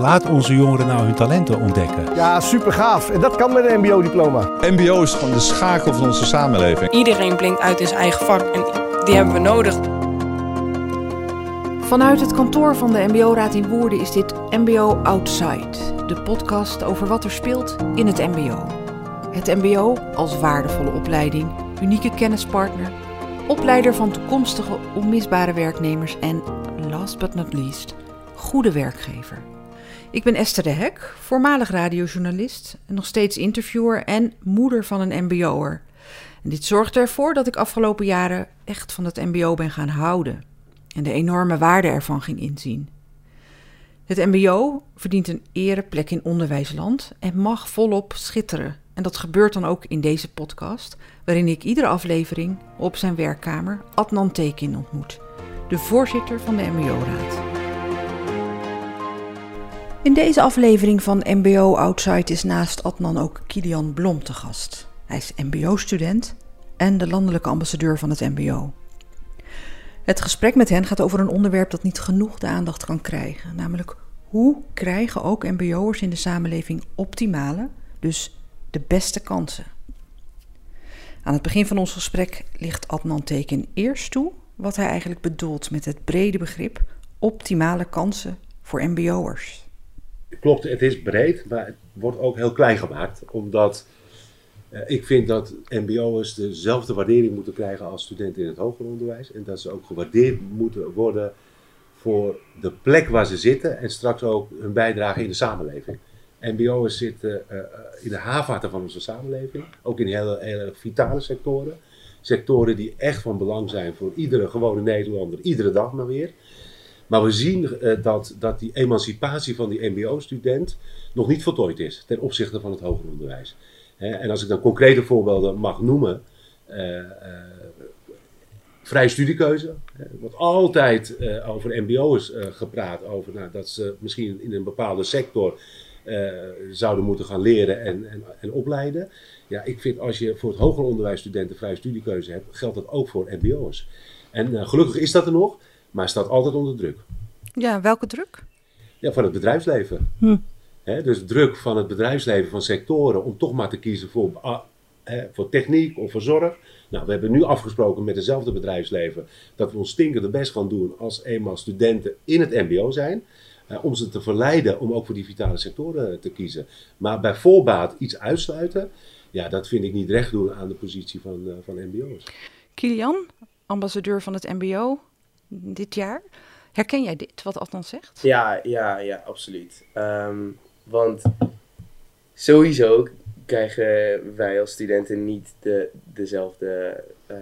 Laat onze jongeren nou hun talenten ontdekken. Ja, super gaaf. En dat kan met een MBO-diploma. MBO is gewoon de schakel van onze samenleving. Iedereen blinkt uit in zijn eigen vak en die hebben we nodig. Vanuit het kantoor van de MBO-raad in Woerden is dit MBO Outside, de podcast over wat er speelt in het MBO. Het MBO als waardevolle opleiding, unieke kennispartner, opleider van toekomstige onmisbare werknemers en, last but not least, goede werkgever. Ik ben Esther de Hek, voormalig radiojournalist, nog steeds interviewer en moeder van een MBO'er. En dit zorgt ervoor dat ik afgelopen jaren echt van het MBO ben gaan houden en de enorme waarde ervan ging inzien. Het MBO verdient een ereplek in onderwijsland en mag volop schitteren. En dat gebeurt dan ook in deze podcast, waarin ik iedere aflevering op zijn werkkamer Adnan Tekin ontmoet, de voorzitter van de MBO-raad. In deze aflevering van MBO Outside is naast Adnan ook Kilian Blom te gast. Hij is MBO-student en de landelijke ambassadeur van het MBO. Het gesprek met hen gaat over een onderwerp dat niet genoeg de aandacht kan krijgen, namelijk hoe krijgen ook MBO'ers in de samenleving optimale, dus de beste kansen. Aan het begin van ons gesprek ligt Adnan Teken eerst toe wat hij eigenlijk bedoelt met het brede begrip optimale kansen voor MBO'ers. Klopt, het is breed, maar het wordt ook heel klein gemaakt, omdat uh, ik vind dat MBO'ers dezelfde waardering moeten krijgen als studenten in het hoger onderwijs en dat ze ook gewaardeerd moeten worden voor de plek waar ze zitten en straks ook hun bijdrage in de samenleving. MBO'ers zitten uh, in de haarvaten van onze samenleving, ook in hele, hele vitale sectoren. Sectoren die echt van belang zijn voor iedere gewone Nederlander, iedere dag maar weer. Maar we zien uh, dat, dat die emancipatie van die MBO-student nog niet voltooid is ten opzichte van het hoger onderwijs. En als ik dan concrete voorbeelden mag noemen, uh, vrije studiekeuze. Er wordt altijd over MBO'ers gepraat, over nou, dat ze misschien in een bepaalde sector zouden moeten gaan leren en, en, en, opleiden. Ja, ik vind als je voor het hoger onderwijs studenten vrije studiekeuze hebt, geldt dat ook voor MBO'ers. En gelukkig is dat er nog, maar staat altijd onder druk. Ja, welke druk? Ja, van het bedrijfsleven. Hm. He, dus druk van het bedrijfsleven, van sectoren, om toch maar te kiezen voor, he, voor techniek of voor zorg. Nou, we hebben nu afgesproken met hetzelfde bedrijfsleven dat we ons stinkende best gaan doen als eenmaal studenten in het MBO zijn. Uh, om ze te verleiden om ook voor die vitale sectoren te kiezen. Maar bij voorbaat iets uitsluiten, ja, dat vind ik niet recht doen aan de positie van, uh, van MBO's. Kilian, ambassadeur van het MBO dit jaar. Herken jij dit, wat Adnan zegt? Ja, ja, ja, absoluut. Um, want sowieso krijgen wij als studenten niet de, dezelfde uh,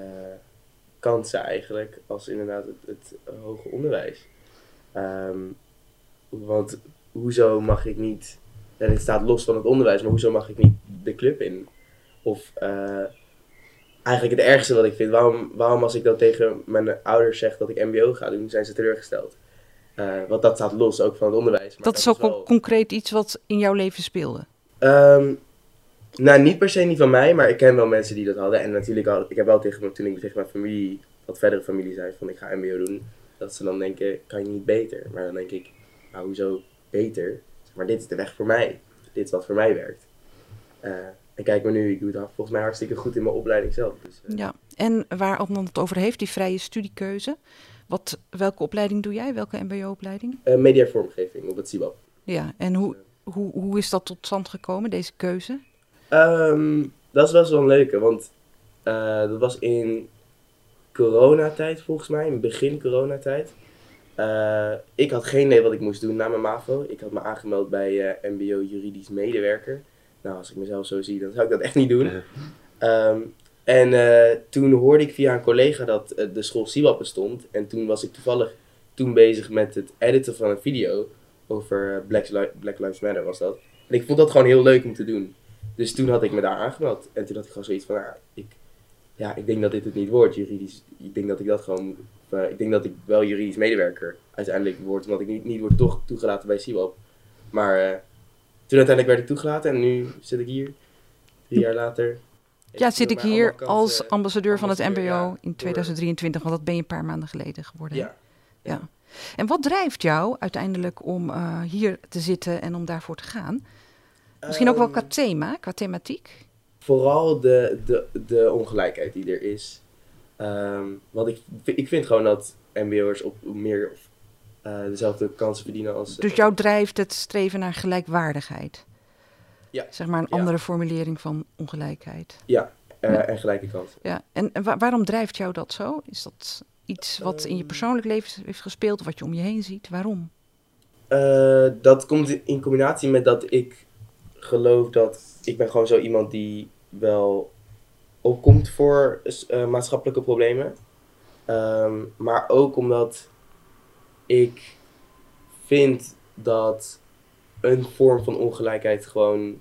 kansen eigenlijk als inderdaad het, hoger onderwijs. Um, want hoezo mag ik niet, en het staat los van het onderwijs, maar hoezo mag ik niet de club in? Of uh, eigenlijk het ergste wat ik vind, waarom, waarom als ik dan tegen mijn ouders zeg dat ik MBO ga doen, zijn ze teleurgesteld? Uh, want dat staat los ook van het onderwijs. Maar dat, dat is ook wel... concreet iets wat in jouw leven speelde? Um, nou, niet per se niet van mij, maar ik ken wel mensen die dat hadden. En natuurlijk, al, ik heb wel tegen, toen ik tegen mijn familie, wat verdere familie zei van ik ga MBO doen, dat ze dan denken, kan je niet beter? Maar dan denk ik, nou, hoezo beter? Maar dit is de weg voor mij. Dit is wat voor mij werkt. Uh, en kijk maar nu, ik doe het volgens mij hartstikke goed in mijn opleiding zelf. Dus, uh. Ja, en waar Adnan het over heeft, die vrije studiekeuze. Wat, welke opleiding doe jij? Welke mbo-opleiding? Uh, mediavormgeving op het CIBAP. Ja, en hoe, hoe, hoe is dat tot stand gekomen, deze keuze? Um, dat is best wel een leuke, want dat was in coronatijd volgens mij, in begin coronatijd. Ik had geen idee wat ik moest doen na mijn MAVO. Ik had me aangemeld bij MBO juridisch medewerker. Nou, als ik mezelf zo zie, dan zou ik dat echt niet doen. Um, en uh, toen hoorde ik via een collega dat de school SIWAP bestond. En toen was ik toevallig toen bezig met het editen van een video over Black, Li Black Lives Matter was dat. En ik vond dat gewoon heel leuk om te doen. Dus toen had ik me daar aangemeld. En toen had ik gewoon zoiets van, nou, ik, ja, ik denk dat dit het niet wordt, juridisch. Ik denk dat ik dat gewoon uh, ik denk dat ik wel juridisch medewerker uiteindelijk word, omdat ik niet, niet word toch toegelaten bij CIWAP. Maar toen uiteindelijk werd ik toegelaten en nu zit ik hier, drie jaar later. Ja, zit ik hier als ambassadeur van het MBO ja, in 2023, want dat ben je een paar maanden geleden geworden. Ja. ja. En wat drijft jou uiteindelijk om uh, hier te zitten en om daarvoor te gaan? Misschien ook wel qua Ehm, thema, qua thematiek? Vooral de, de, de ongelijkheid die er is. Ehm, want ik, ik vind gewoon dat MBO'ers op meer eh, dezelfde kansen verdienen als. Dus jou drijft het streven naar gelijkwaardigheid? Ja. Zeg maar een Ja. andere formulering van ongelijkheid. Ja, eh, en gelijke kansen. Ja. En, en wa- waarom drijft jou dat zo? Is dat iets wat in je Ehm. persoonlijk leven heeft gespeeld, of wat je om je heen ziet? Waarom? Eh, dat komt in combinatie met dat ik geloof dat ik ben gewoon zo iemand die wel opkomt voor eh, maatschappelijke problemen. Ehm, maar ook omdat ik vind dat een vorm van ongelijkheid gewoon.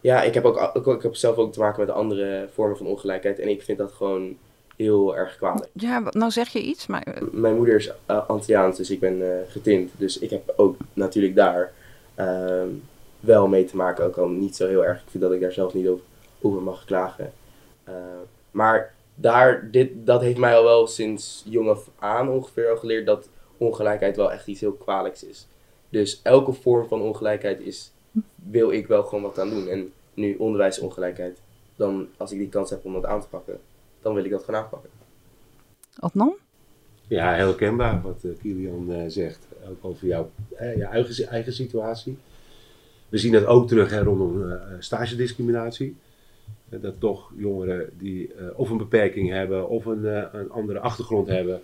Ja, ik heb, ook, ik heb zelf ook te maken met andere vormen van ongelijkheid. En ik vind dat gewoon heel erg kwalijk. Ja, nou zeg je iets, maar eh, Mijn moeder is uh, Antilliaans, dus ik ben eh, getint. Dus ik heb ook natuurlijk daar ehm, wel mee te maken. Ook al niet zo heel erg. Ik vind dat ik daar zelf niet over, mag klagen. Eh, maar daar, dit, dat heeft mij al wel sinds jong af aan ongeveer al geleerd dat ongelijkheid wel echt iets heel kwalijks is. Dus elke vorm van ongelijkheid is, wil ik wel gewoon wat aan doen. En nu onderwijsongelijkheid, dan als ik die kans heb om dat aan te pakken, dan wil ik dat gewoon aanpakken. Adnan? Ja, heel kenbaar wat eh, Kilian eh, zegt. Ook over jouw eh, je eigen, eigen situatie. We zien dat ook terug hè, rondom eh, stagediscriminatie. Dat toch jongeren die eh, of een beperking hebben of een, eh, een andere achtergrond hebben,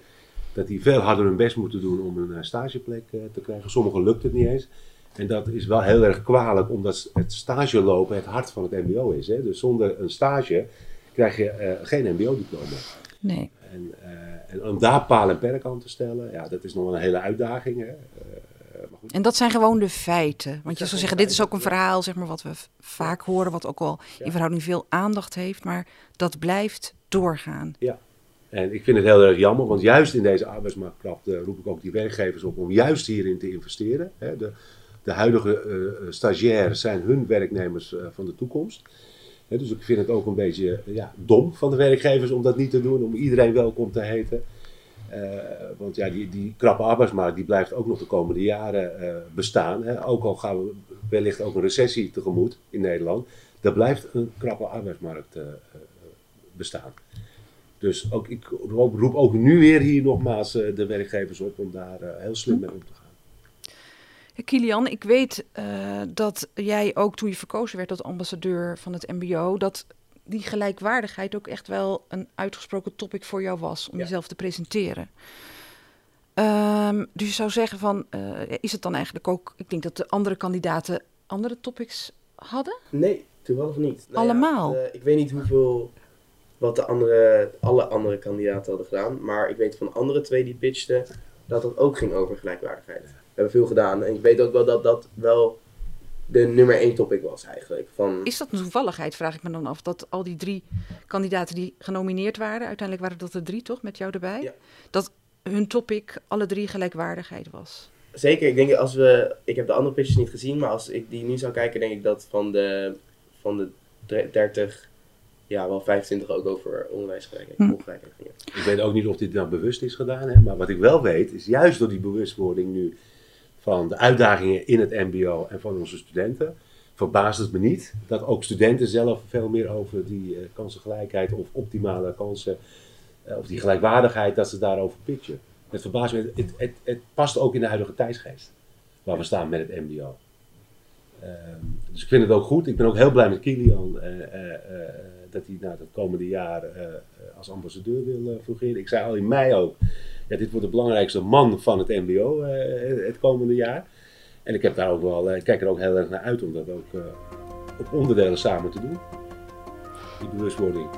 dat die veel harder hun best moeten doen om een eh, stageplek eh, te krijgen. Sommigen lukt het niet eens. En dat is wel heel erg kwalijk, omdat het stage lopen het hart van het MBO is. Hè? Dus zonder een stage krijg je eh, geen MBO-diploma. Nee. En, en om daar paal en perk aan te stellen, ja, dat is nog wel een hele uitdaging. Hè? Maar goed. En dat zijn gewoon de feiten. Want je zou zeggen, dit is ook een verhaal zeg maar, wat we vaak horen, wat ook wel in Ja. verhouding veel aandacht heeft, maar dat blijft doorgaan. En ik vind het heel erg jammer, want juist in deze arbeidsmarktkrapte eh, roep ik ook die werkgevers op om juist hierin te investeren. Hè? De, de huidige eh, stagiaires zijn hun werknemers van de toekomst. Dus ik vind het ook een beetje ja, dom van de werkgevers om dat niet te doen, om iedereen welkom te heten. Want ja, die, die krappe arbeidsmarkt die blijft ook nog de komende jaren bestaan. Hè. Ook al gaan we wellicht ook een recessie tegemoet in Nederland. Er blijft een krappe arbeidsmarkt bestaan. Dus ook, ik roep, roep ook nu weer hier nogmaals eh, de werkgevers op om daar eh, heel slim mee om te gaan. Kilian, ik weet eh, dat jij ook toen je verkozen werd tot ambassadeur van het MBO, dat die gelijkwaardigheid ook echt wel een uitgesproken topic voor jou was om Ja. jezelf te presenteren. Ehm, dus je zou zeggen van, eh, is het dan eigenlijk ook, ik denk dat de andere kandidaten andere topics hadden? Nee, toevallig niet. Nou ja, Allemaal? ik weet niet hoeveel, wat de andere, alle andere kandidaten hadden gedaan. Maar ik weet van andere twee die pitchten, dat het ook ging over gelijkwaardigheid. We hebben veel gedaan. En ik weet ook wel dat dat wel de nummer één topic was eigenlijk. Van, Is dat een toevalligheid, vraag ik me dan af, dat al die drie kandidaten die genomineerd waren, uiteindelijk waren dat er drie toch, met jou erbij, Ja. dat hun topic alle drie gelijkwaardigheid was? Zeker, ik denk als we, ik heb de andere pitches niet gezien, maar als ik die nu zou kijken, denk ik dat van de, van de dre- 30, ja wel 25 ook over onderwijsgelijkheid, Hm. Ik weet ook niet of dit nou bewust is gedaan, hè, maar wat ik wel weet is juist door die bewustwording nu van de uitdagingen in het MBO en van onze studenten, verbaast het me niet dat ook studenten zelf veel meer over die eh, kansengelijkheid of optimale kansen, eh, of die gelijkwaardigheid, dat ze daarover pitchen. Het verbaast me, het, het, het past ook in de huidige tijdsgeest waar we staan met het MBO. Ehm, dus ik vind het ook goed. Ik ben ook heel blij met Kilian eh, eh, eh, dat hij nou, het komende jaar eh, eh, als ambassadeur wil eh, fungeren. Ik zei al in mei ook, ja, dit wordt de belangrijkste man van het MBO eh, het komende jaar. En ik heb daar ook wel, eh, ik kijk er ook heel erg naar uit om dat ook eh, op onderdelen samen te doen. Die bewustwording.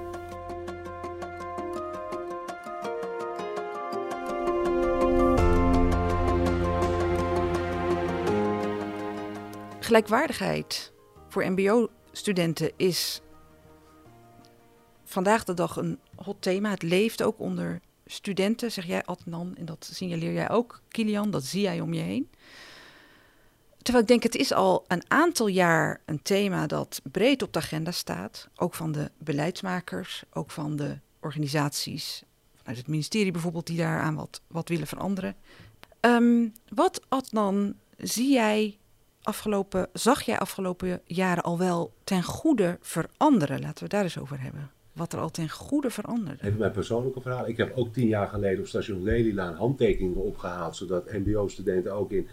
Gelijkwaardigheid voor MBO-studenten is vandaag de dag een hot thema. Het leeft ook onder studenten, zeg jij Adnan, en dat signaleer jij ook, Kilian, dat zie jij om je heen. Terwijl ik denk, het is al een aantal jaar een thema dat breed op de agenda staat. Ook van de beleidsmakers, ook van de organisaties uit het ministerie bijvoorbeeld die daaraan wat, wat willen veranderen. Ehm, wat Adnan, zie jij afgelopen, zag jij afgelopen jaren al wel ten goede veranderen? Laten we daar eens over hebben. Wat er al ten goede veranderde. Even mijn persoonlijke verhaal. Ik heb ook tien jaar geleden op station Lelylaan handtekeningen opgehaald, zodat MBO-studenten ook in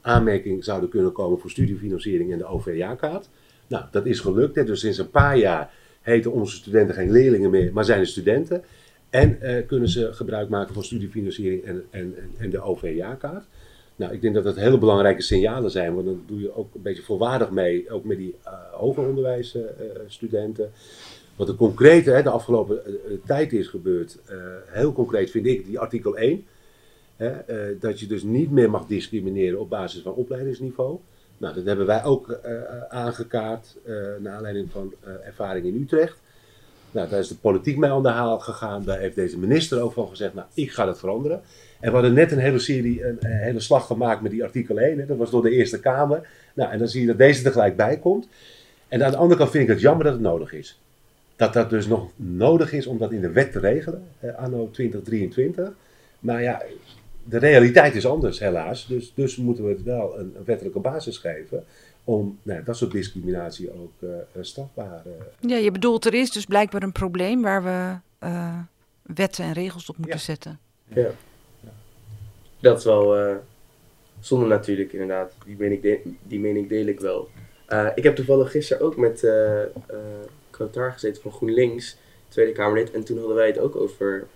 aanmerking zouden kunnen komen voor studiefinanciering en de OV-jaarkaart. Nou, dat is gelukt. Hè. Dus sinds een paar jaar heten onze studenten geen leerlingen meer, maar zijn het studenten. En eh, kunnen ze gebruik maken van studiefinanciering en, en, en de OV-jaarkaart. Nou, ik denk dat dat hele belangrijke signalen zijn, want dan doe je ook een beetje volwaardig mee, ook met die uh, hoger onderwijsstudenten. Wat er concreet hè, de afgelopen uh, tijd is gebeurd, heel concreet vind ik die artikel 1. Hè, dat je dus niet meer mag discrimineren op basis van opleidingsniveau. Nou, dat hebben wij ook aangekaart naar aanleiding van ervaring in Utrecht. Nou, daar is de politiek mee aan de haal gegaan. Daar heeft deze minister ook van gezegd, nou, ik ga dat veranderen. En we hadden net een hele serie, een, een hele slag gemaakt met die artikel 1. Hè. Dat was door de Eerste Kamer. Nou, en dan zie je dat deze er gelijk bij komt. En aan de andere kant vind ik het jammer dat het nodig is. Dat dat dus nog nodig is om dat in de wet te regelen, eh, anno 2023. Maar ja, de realiteit is anders helaas. Dus, dus moeten we het wel een, een wettelijke basis geven om nou, dat soort discriminatie ook uh, strafbaar. Uh, ja, je bedoelt er is dus blijkbaar een probleem waar we uh, wetten en regels op moeten ja. zetten. Ja. ja. Dat is wel zonde natuurlijk inderdaad. Die mening, de, die mening deel ik wel. ik heb toevallig gisteren ook met Krotar gezeten van GroenLinks, Tweede Kamerlid. En toen hadden wij het ook over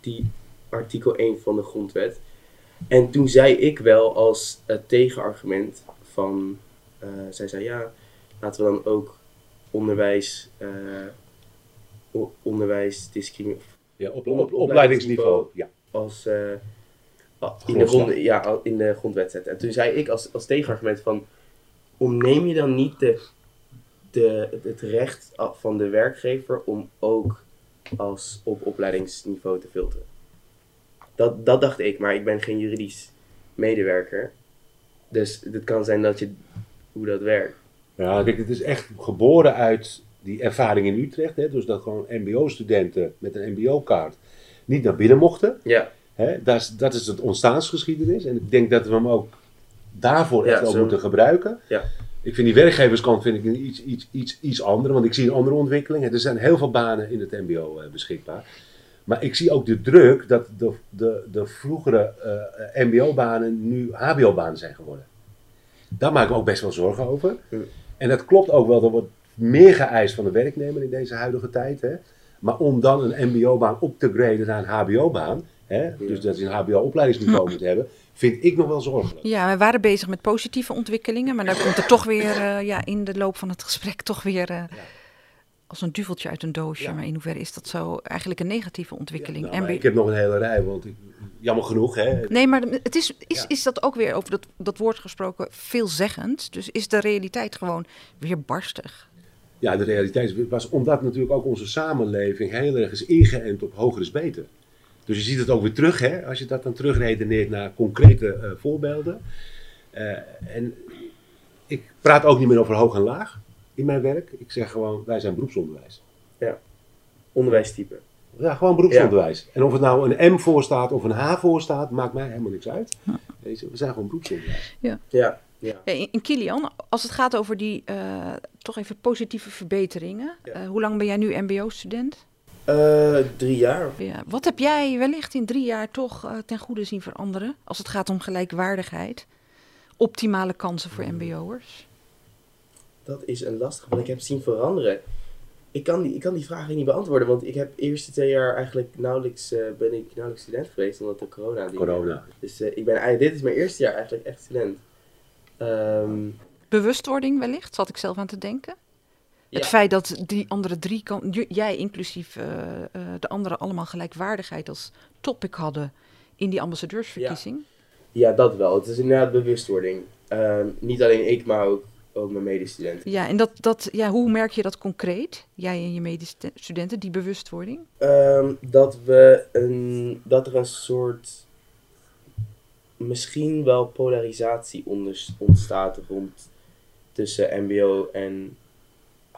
die artikel 1 van de grondwet. En toen zei ik wel als tegenargument van, uh, zij zei ja, laten we dan ook onderwijs, onderwijs discriminatie. Ja, op, op, op opleidingsniveau. Ja. Als, in, de grond, ja, in de grondwet zetten. En toen zei ik als, als tegenargument van, ontneem je dan niet de, de, het recht van de werkgever om ook als op opleidingsniveau te filteren? Dat, dat dacht ik, maar ik ben geen juridisch medewerker. Dus het kan zijn dat je, hoe dat werkt. Ja, kijk, het is echt geboren uit die ervaring in Utrecht. Hè, dus dat gewoon MBO-studenten met een MBO-kaart niet naar binnen mochten. Ja. Hè, dat, is, dat is het ontstaansgeschiedenis. En ik denk dat we hem ook daarvoor echt ja, wel moeten gebruiken. Ja. Ik vind die werkgeverskant vind ik iets, iets, iets, iets andere, want ik zie een andere ontwikkeling. Er zijn heel veel banen in het MBO uh, beschikbaar. Maar ik zie ook de druk dat de, de, de vroegere uh, MBO-banen nu HBO-banen zijn geworden. Daar maak ik me ook best wel zorgen over. En dat klopt ook wel, er wordt meer geëist van de werknemer in deze huidige tijd. Hè? Maar om dan een MBO-baan op te graden naar een HBO-baan, hè? Dus dat je een HBO-opleidingsniveau moet hebben, vind ik nog wel zorgelijk. Ja, we waren bezig met positieve ontwikkelingen, maar dan komt er toch weer uh, ja, in de loop van het gesprek toch weer. Uh, ja als een duveltje uit een doosje. Ja. Maar in hoeverre is dat zo eigenlijk een negatieve ontwikkeling? Ja, nou, ik heb nog een hele rij, want ik, jammer genoeg. Hè. Nee, maar het is, is, is dat ook weer over dat, dat woord gesproken veelzeggend? Dus is de realiteit gewoon weer barstig? Ja, de realiteit was omdat natuurlijk ook onze samenleving heel erg is ingeënt op hoger is beter. Dus je ziet het ook weer terug, hè, als je dat dan terugredeneert naar concrete uh, voorbeelden. Uh, en ik praat ook niet meer over hoog en laag in mijn werk. Ik zeg gewoon, wij zijn beroepsonderwijs. Ja, onderwijstype. Ja, gewoon beroepsonderwijs. Ja. En of het nou een M voor staat of een H voor staat, maakt mij helemaal niks uit. We zijn gewoon beroepsonderwijs. Ja. ja. Ja. in Kilian, als het gaat over die uh, toch even positieve verbeteringen. Ja. Uh, hoe lang ben jij nu MBO-student? Uh, drie jaar. Ja. Wat heb jij wellicht in drie jaar toch ten goede zien veranderen? Als het gaat om gelijkwaardigheid, optimale kansen voor MBO'ers? Dat is een lastige, want ik heb zien veranderen. Ik kan, die, ik kan die vragen niet beantwoorden, want ik heb de eerste twee jaar eigenlijk nauwelijks, uh, ben ik nauwelijks student geweest, omdat de corona... Die corona. Dus uh, ik ben eigenlijk, dit is mijn eerste jaar eigenlijk echt student. Um, Bewustwording wellicht, zat ik zelf aan te denken. Ja. Het feit dat die andere drie, kan, jij inclusief uh, de anderen allemaal gelijkwaardigheid als topic hadden in die ambassadeursverkiezing. Ja, ja dat wel. Het is inderdaad bewustwording. Um, niet alleen ik, maar ook ook mijn medestudenten. Ja, en dat, dat, ja, hoe merk je dat concreet, jij en je medestudenten, die bewustwording? Um, dat, we een, dat er een soort, misschien wel polarisatie ontstaat rond tussen mbo en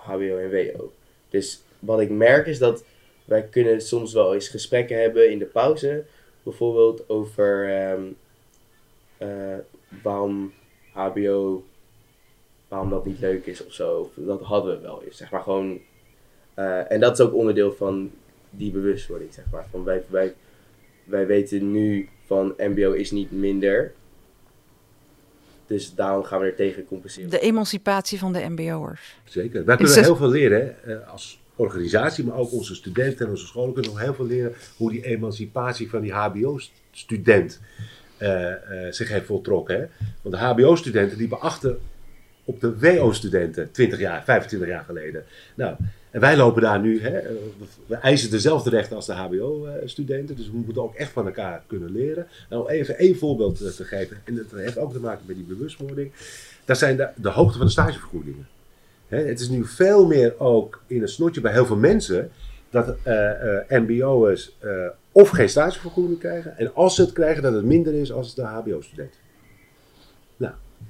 hbo en wo. Dus wat ik merk is dat wij kunnen soms wel eens gesprekken hebben in de pauze. Bijvoorbeeld over ehm, eh, waarom HBO, waarom dat niet leuk is of zo. Dat hadden we wel eens, zeg maar gewoon. eh, en dat is ook onderdeel van die bewustwording, zeg maar. Van wij, wij, wij weten nu van MBO is niet minder. Dus daarom gaan we er tegen compenseren. De emancipatie van de MBO'ers. Zeker. Wij kunnen heel veel leren hè, eh, als organisatie, maar ook onze studenten en onze scholen kunnen nog heel veel leren hoe die emancipatie van die HBO-student eh, eh, zich heeft voltrokken. Hè. Want de HBO-studenten die beachten op de WO-studenten 20 jaar, 25 jaar geleden. Nou, en wij lopen daar nu, hè, we- eisen dezelfde rechten als de HBO-studenten, dus we moeten ook echt van elkaar kunnen leren. Nou, even één voorbeeld eh, te geven, en dat heeft ook te maken met die bewustwording. Dat zijn de, de hoogte van de stagevergoedingen. Hè, het is nu veel meer ook in het snotje bij heel veel mensen dat eh, eh, MBO'ers of geen stagevergoeding krijgen. En als ze het krijgen, dat het minder is als de HBO-student.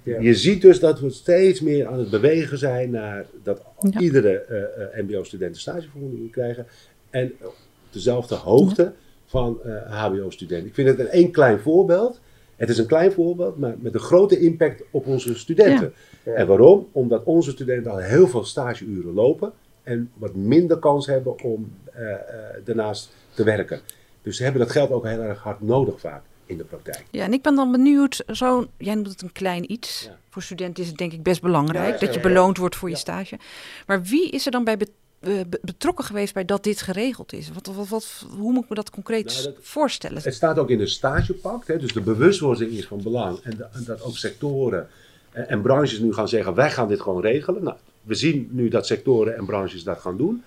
Ja. je ziet dus dat we steeds meer aan het bewegen zijn naar dat Ja. iedere eh, eh, MBO-student een stagevergoeding krijgen. En op dezelfde hoogte van eh HBO-studenten. Ik vind het een één klein voorbeeld. Het is een klein voorbeeld, maar met een grote impact op onze studenten. Ja. En waarom? Omdat onze studenten al heel veel stageuren lopen en wat minder kans hebben om eh, eh, daarnaast te werken. Dus ze hebben dat geld ook heel erg hard nodig vaak in de praktijk. Ja, en ik ben dan benieuwd, zo, jij noemt het een klein iets. Ja. Voor studenten is het denk ik best belangrijk Ja, dat je beloond wordt voor je stage. Maar wie is er dan bij eh, be- betrokken geweest bij dat dit geregeld is? Wat, wat, wat, hoe moet ik me dat concreet Nou, dat- voorstellen? Het staat ook in de stagepact, hè, dus de bewustwording is van belang. En, de- en dat ook sectoren en, en branches nu gaan zeggen, wij gaan dit gewoon regelen. Nou, we zien nu dat sectoren en branches dat gaan doen.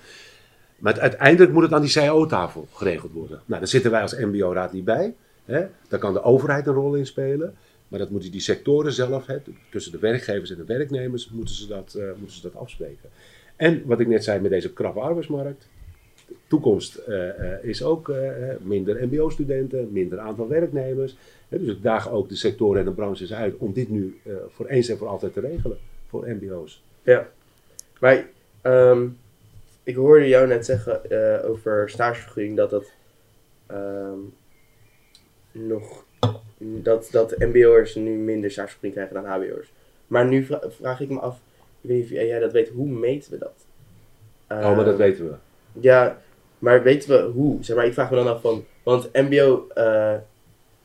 Maar het- uiteindelijk moet het aan die CAO-tafel geregeld worden. Nou, daar zitten wij als MBO-raad niet bij. Hè. Daar kan de overheid een rol in spelen. Maar dat moeten die sectoren zelf, hè, tussen de werkgevers en de werknemers, moeten ze, dat, eh, moeten ze dat afspreken. En wat ik net zei met deze krappe arbeidsmarkt. Toekomst eh, eh, is ook minder MBO-studenten, minder aantal werknemers. Hè, dus ik daag ook de sectoren en de branches uit om dit nu voor eens en voor altijd te regelen voor MBO's. Ja, maar ehm, ik hoorde jou net zeggen over stagevergoeding dat dat ehm, nog dat, dat MBO'ers nu minder stagevergoeding krijgen dan HBO'ers. Maar nu vra- vraag ik me af, ik weet niet of jij dat weet, hoe meten we dat? oh, maar dat Ehm, weten we. Ja, maar weten we hoe? Zeg maar, ik vraag me dan af van, want MBO, eh,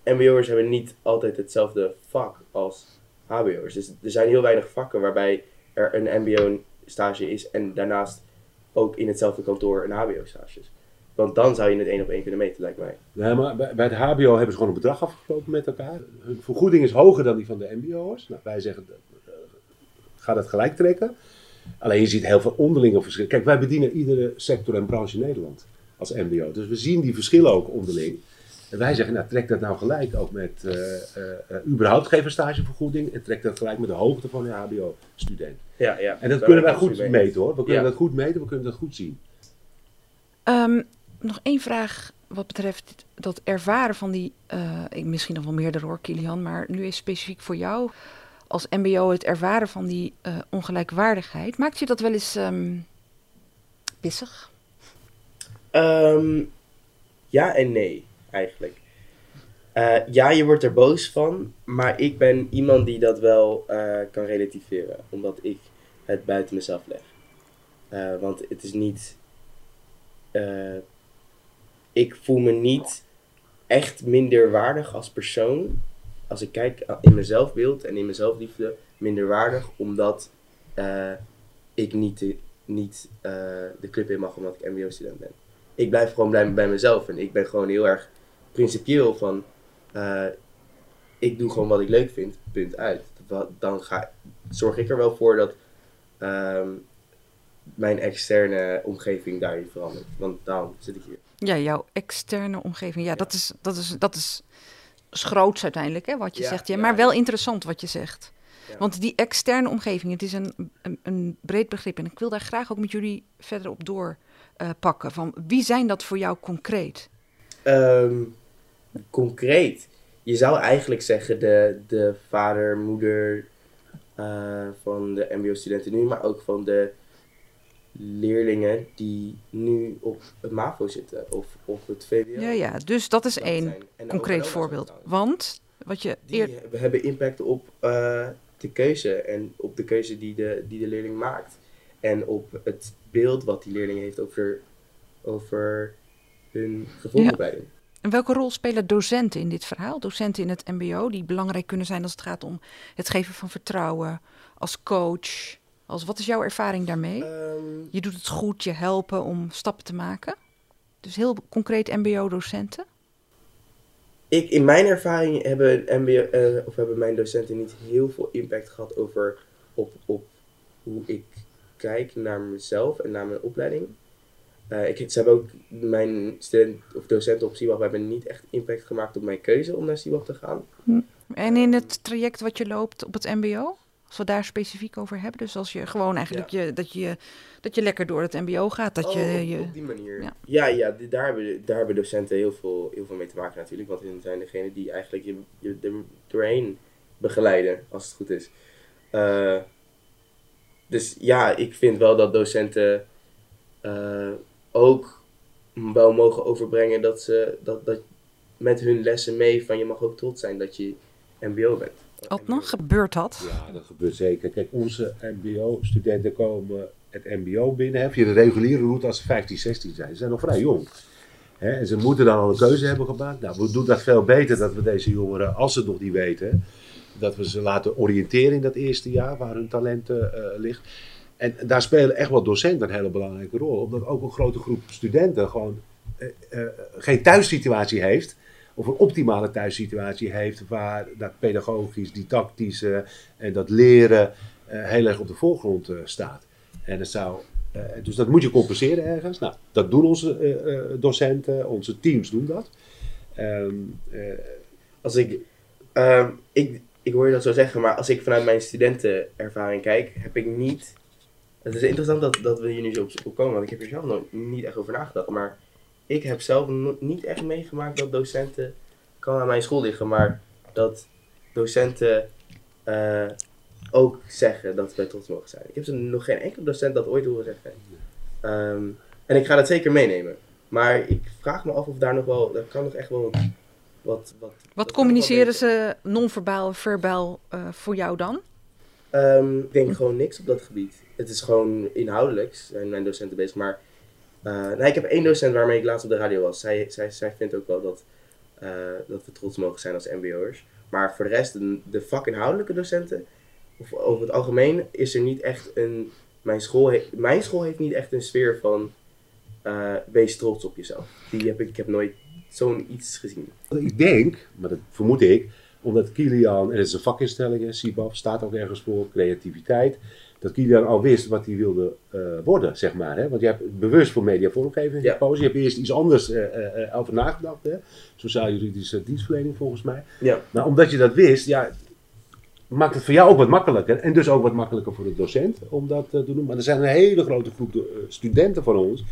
MBO'ers hebben niet altijd hetzelfde vak als HBO'ers. Dus er zijn heel weinig vakken waarbij er een MBO-stage is en daarnaast ook in hetzelfde kantoor een HBO-stage is. Want dan zou je het één op één kunnen meten, lijkt mij. Nee, maar bij, het HBO hebben ze gewoon een bedrag afgesproken met elkaar. Hun vergoeding is hoger dan die van de MBO'ers. Nou, wij zeggen, eh, ga dat gelijk trekken. Alleen je ziet heel veel onderlinge verschillen. Kijk, wij bedienen iedere sector en branche in Nederland als MBO. Dus we zien die verschillen ook onderling. En wij zeggen, nou, trek dat nou gelijk ook met, eh, eh, eh, überhaupt geef een stagevergoeding. En trek dat gelijk met de hoogte van de HBO-student. Ja, ja. En dat kunnen wij goed meten hoor. We kunnen Ja. dat goed meten, we kunnen dat goed zien. Ehm, nog één vraag wat betreft dat ervaren van die, eh, misschien nog wel meerdere hoor, Kilian, maar nu is specifiek voor jou als MBO het ervaren van die eh, ongelijkwaardigheid. Maakt je dat wel eens ehm, pissig? Ehm, ja en nee, eigenlijk. Eh, ja, je wordt er boos van, maar ik ben iemand die dat wel kan relativeren, omdat ik het buiten mezelf leg. Want het is niet. Ik voel me niet echt minder waardig als persoon. Als ik kijk in mijn zelfbeeld en in mijn zelfliefde, minder waardig, omdat eh, ik niet, de, niet eh, de club in mag omdat ik MBO-student ben ik blijf gewoon blij bij mezelf. En ik ben gewoon heel erg principieel van... eh, ik doe gewoon wat ik leuk vind, punt uit. Dan ga, zorg ik er wel voor dat ehm, mijn externe omgeving daarin verandert. Want daarom zit ik hier. Ja, jouw externe omgeving. Ja, Dat, is, dat, is, dat is, groots uiteindelijk, hè, wat je Ja, zegt. Ja, maar wel interessant wat je zegt. Want die externe omgeving, het is een, een, een breed begrip. En ik wil daar graag ook met jullie verder op doorpakken. van wie zijn dat voor jou concreet? Ehm, concreet. Je zou eigenlijk zeggen de, de vader, moeder eh, van de mbo-studenten nu, maar ook van de leerlingen die nu op het MAVO zitten of op het VWO. Ja, ja, dus dat is één concreet voorbeeld. Want, wat je eer... hebben- impact op eh, de keuze en op de keuze die de, die de leerling maakt. En op het beeld wat die leerling heeft over, over hun vervolgopleiding. En welke rol spelen docenten in dit verhaal? Docenten in het MBO, die belangrijk kunnen zijn als het gaat om het geven van vertrouwen, als coach. Als, wat is jouw ervaring daarmee? Ehm, Je doet het goed, je helpen om stappen te maken. Dus heel concreet MBO-docenten. ik, in mijn ervaring hebben, MBO, eh, of hebben mijn docenten niet heel veel impact gehad over op, op hoe ik kijk naar mezelf en naar mijn opleiding. Eh, ik, ze hebben ook mijn student, of docenten op CIWAP hebben niet echt impact gemaakt op mijn keuze om naar CIWAP te gaan. En in het traject wat je loopt op het MBO, als we daar specifiek over hebben. Dus als je gewoon eigenlijk je, dat, je, dat je lekker door het MBO gaat. Dat Oh, je, op- je, op die manier. ja. Ja, daar, hebben, daar hebben docenten heel veel, heel veel mee te maken natuurlijk. Want hun zijn degene die eigenlijk je, je er doorheen begeleiden, als het goed is. Eh, dus ja, ik vind wel dat docenten eh, ook wel mogen overbrengen dat ze dat, dat met hun lessen mee van je mag ook trots zijn dat je MBO bent. Adnan, gebeurt dat? Ja, dat gebeurt zeker. Kijk, onze MBO-studenten komen het MBO binnen. Hè, via de reguliere route als ze 15, 16 zijn. Ze zijn nog vrij jong. En ze moeten dan al een keuze hebben gemaakt. Nou, we doen dat veel beter dat we deze jongeren, als ze het nog niet weten, dat we ze laten oriënteren in dat eerste jaar waar hun talent eh, ligt. En daar spelen echt wel docenten een hele belangrijke rol. Omdat ook een grote groep studenten gewoon eh, eh, geen thuissituatie heeft. Of een optimale thuissituatie heeft waar dat pedagogisch, didactische en dat leren eh, heel erg op de voorgrond eh, staat. En het zou, eh, dus dat moet je compenseren ergens. Nou, dat doen onze eh, eh, docenten, onze teams doen dat. Ehm, eh, als ik, ehm, ik, ik hoor je dat zo zeggen, maar als ik vanuit mijn studentenervaring kijk, heb ik niet. Het is interessant dat, dat we hier nu zo op, op komen, want ik heb hier zelf nog niet echt over nagedacht. Maar ik heb zelf niet echt meegemaakt dat docenten, kan aan mijn school liggen, maar dat docenten eh, ook zeggen dat wij trots mogen zijn. Ik heb ze nog geen enkele docent dat ooit horen zeggen. Ehm, en ik ga dat zeker meenemen. Maar ik vraag me af of daar nog wel, daar kan nog echt wel wat. Wat, wat, communiceren ze non-verbaal, verbaal eh, voor jou dan? Ehm, ik denk gewoon niks op dat gebied. Het is gewoon inhoudelijk, zijn mijn docenten bezig. Maar nou, ik heb één docent waarmee ik laatst op de radio was. Zij, zij, zij vindt ook wel dat, eh, dat we trots mogen zijn als MBO'ers. Maar voor de rest, de, de vakinhoudelijke docenten, of over het algemeen, is er niet echt een. Mijn school, he- mijn school heeft niet echt een sfeer van. eh, wees trots op jezelf. Die heb ik, ik heb nooit zo'n iets gezien. Ik denk, maar dat vermoed ik, omdat Kilian, en het is een vakinstelling, hè, CIBAF, staat ook ergens voor, creativiteit, dat Kilian al wist wat hij wilde eh, worden, zeg maar. Hè? Want je hebt bewust voor mediavormgeving Ja. gekozen. Je hebt eerst iets anders eh, eh, over nagedacht, hè? sociaal-juridische dienstverlening volgens mij. Ja. Maar omdat je dat wist, ja, maakt het voor jou ook wat makkelijker. En dus ook wat makkelijker voor de docent om dat te doen. Maar er zijn een hele grote groep studenten van ons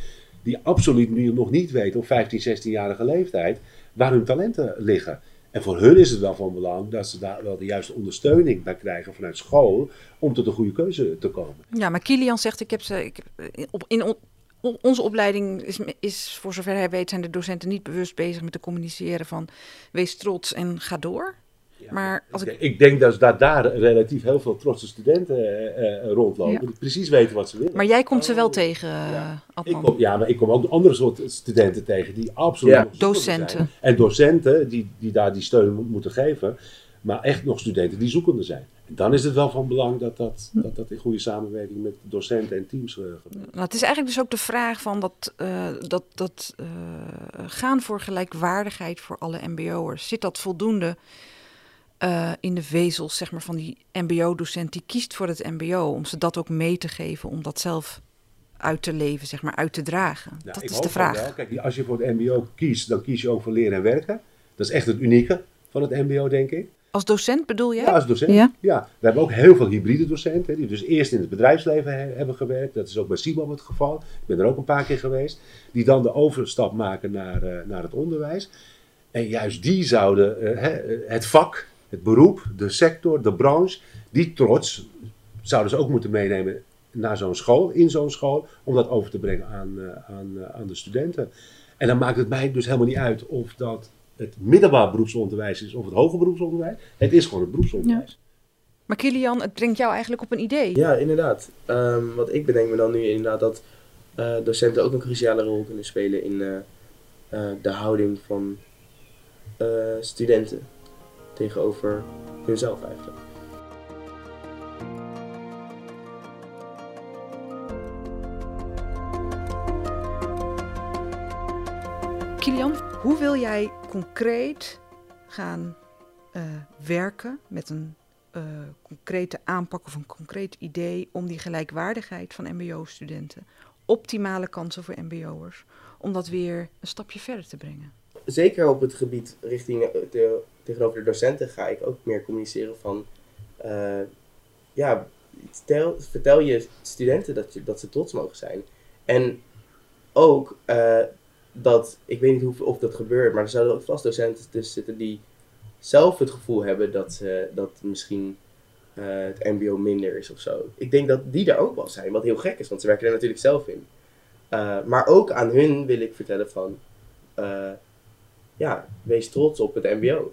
die absoluut nu nog niet weten op 15, 16-jarige leeftijd waar hun talenten liggen. En voor hun is het wel van belang dat ze daar wel de juiste ondersteuning bij krijgen vanuit school om tot een goede keuze te komen. Ja, maar Kilian zegt, ik heb ze, ik, in- op, in on- on- onze opleiding is, is, voor zover hij weet, zijn de docenten niet bewust bezig met te communiceren van wees trots en ga door. Maar als ik, Ik denk dat daar, daar relatief heel veel trotse studenten eh, eh, rondlopen, Ja. die precies weten wat ze willen. maar jij komt ze wel Oh, tegen, ja. eh, Ik kom, ja, maar ik kom ook andere soort studenten tegen die absoluut Ja. Docenten. zijn. En docenten die, die daar die steun mo- moeten geven, maar echt nog studenten die zoekende zijn. En dan is het wel van belang dat dat, dat, dat in goede samenwerking met docenten en teams gebeurt. Nou, het is eigenlijk dus ook de vraag van dat, eh, dat, dat eh, gaan voor gelijkwaardigheid voor alle mbo'ers. Zit dat voldoende eh, in de vezels zeg maar, van die mbo-docent die kiest voor het mbo... om ze dat ook mee te geven, om dat zelf uit te leven, zeg maar, uit te dragen? Nou, dat is de vraag. wel. Kijk, als je voor het MBO kiest, dan kies je ook voor leren en werken. Dat is echt het unieke van het MBO, denk ik. Als docent bedoel jij? Ja, als docent. Ja. Ja. We hebben ook heel veel hybride docenten, die dus eerst in het bedrijfsleven he- hebben gewerkt. Dat is ook bij SIBAB het geval. Ik ben er ook een paar keer geweest. Die dan de overstap maken naar, eh, naar het onderwijs. En juist die zouden eh, het vak, het beroep, de sector, de branche, die trots zouden ze ook moeten meenemen naar zo'n school, in zo'n school, om dat over te brengen aan, eh, aan, eh, aan de studenten. En dan maakt het mij dus helemaal niet uit of dat het middelbaar beroepsonderwijs is of het hoger beroepsonderwijs. Het is gewoon het beroepsonderwijs. Maar Kilian, het brengt jou eigenlijk op een idee. Ja, inderdaad. Ehm, wat ik bedenk me dan nu inderdaad dat eh, docenten ook een cruciale rol kunnen spelen in eh, eh, de houding van eh, studenten tegenover hunzelf eigenlijk. Kilian, hoe wil jij concreet gaan eh, werken met een eh, concrete aanpak of een concreet idee om die gelijkwaardigheid van MBO-studenten, optimale kansen voor MBO'ers, om dat weer een stapje verder te brengen? Zeker op het gebied richting de, tegenover de docenten ga ik ook meer communiceren van, eh, ja, vertel, vertel je studenten dat, dat ze trots mogen zijn. En ook eh, dat, ik weet niet hoe, of dat gebeurt, maar er zouden ook vast docenten tussen zitten die zelf het gevoel hebben dat, dat misschien eh, het MBO minder is of zo. Ik denk dat die er ook wel zijn, wat heel gek is, want ze werken er natuurlijk zelf in. Maar ook aan hun wil ik vertellen van, ja, wees trots op het MBO.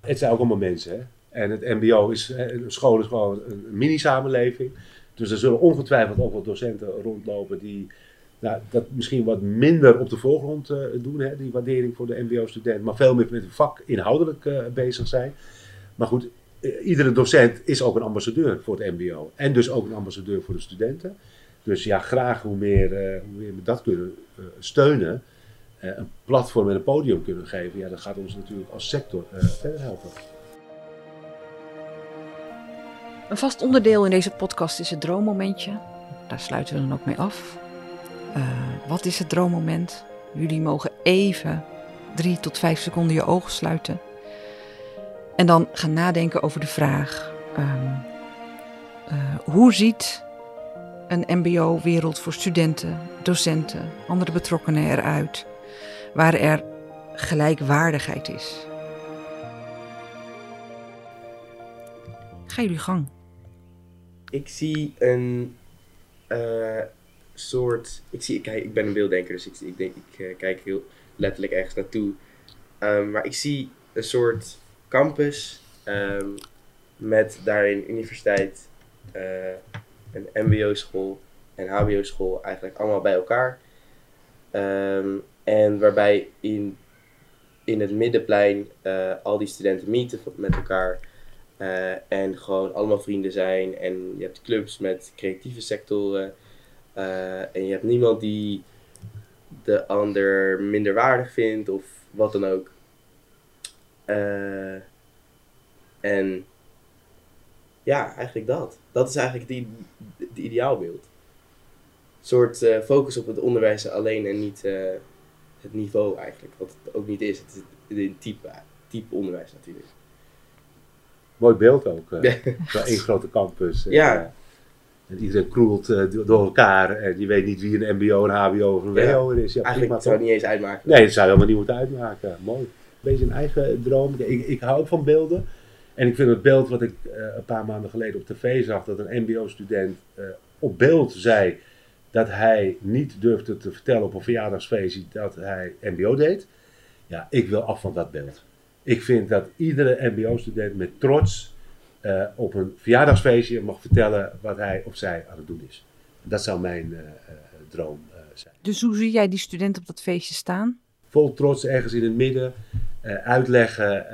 Het zijn ook allemaal mensen. Hè? En het MBO is, hè, een school is gewoon een mini-samenleving. Dus er zullen ongetwijfeld ook wel docenten rondlopen die nou, dat misschien wat minder op de voorgrond eh, doen, hè, die waardering voor de MBO-student, maar veel meer met het vak inhoudelijk eh, bezig zijn. Maar goed, eh, iedere docent is ook een ambassadeur voor het MBO. En dus ook een ambassadeur voor de studenten. Dus ja, graag hoe meer, eh, hoe meer we dat kunnen eh, steunen, eh, een platform en een podium kunnen geven, ja, dat gaat ons natuurlijk als sector eh, verder helpen. Een vast onderdeel in deze podcast is het droommomentje. Daar sluiten we dan ook mee af. Eh, wat is het droommoment? Jullie mogen even drie tot vijf seconden je ogen sluiten. En dan gaan nadenken over de vraag: ehm, eh, hoe ziet een MBO-wereld voor studenten, docenten, andere betrokkenen eruit, waar er gelijkwaardigheid is? Ga jullie gang. Ik zie een eh, soort. Ik, zie, ik, kijk, ik ben een beelddenker, dus ik, ik, denk, ik eh, kijk heel letterlijk ergens naartoe. Ehm, maar ik zie een soort campus ehm, met daarin universiteit, eh, een MBO-school en HBO-school eigenlijk allemaal bij elkaar. Ehm, en waarbij in, in het middenplein eh, al die studenten meeten met elkaar. Eh, en gewoon allemaal vrienden zijn. En je hebt clubs met creatieve sectoren. Eh, en je hebt niemand die de ander minderwaardig vindt of wat dan ook. En ja, eigenlijk dat. Dat is eigenlijk het, ideaalbeeld. Een soort focus op het onderwijs alleen en niet het niveau eigenlijk. Wat het ook niet is. Het is een type, type onderwijs natuurlijk. Mooi beeld ook. eh Ja. Zo één grote campus. En, Ja. eh, en iedereen kroelt eh, do- door elkaar. En je weet niet wie een MBO, een HBO of een Ja. WO er is. Ja, Eigenlijk prima, zou het niet eens uitmaken. Nee, dat zou je helemaal niet moeten uitmaken. Mooi. Een beetje een eigen droom. Ik, ik hou ook van beelden. En ik vind het beeld wat ik eh, een paar maanden geleden op tv zag, dat een MBO-student eh, op beeld zei dat hij niet durfde te vertellen op een verjaardagsfeestje dat hij MBO deed. Ja, ik wil af van dat beeld. Ik vind dat iedere MBO-student met trots eh, op een verjaardagsfeestje mag vertellen wat hij of zij aan het doen is. Dat zou mijn eh, eh, droom zijn Dus hoe zie jij die student op dat feestje staan? vol trots ergens in het midden uitleggen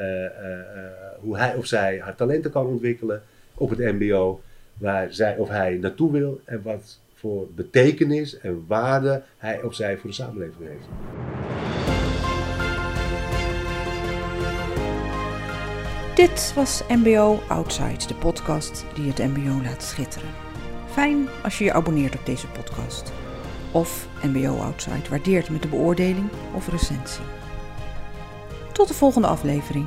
hoe hij of zij haar talenten kan ontwikkelen op het MBO, waar zij of hij naartoe wil en wat voor betekenis en waarde hij of zij voor de samenleving heeft. Dit was MBO Outside, de podcast die het MBO laat schitteren. Fijn als je je abonneert op deze podcast. Of MBO Outside waardeert met de beoordeling of recensie. Tot de volgende aflevering.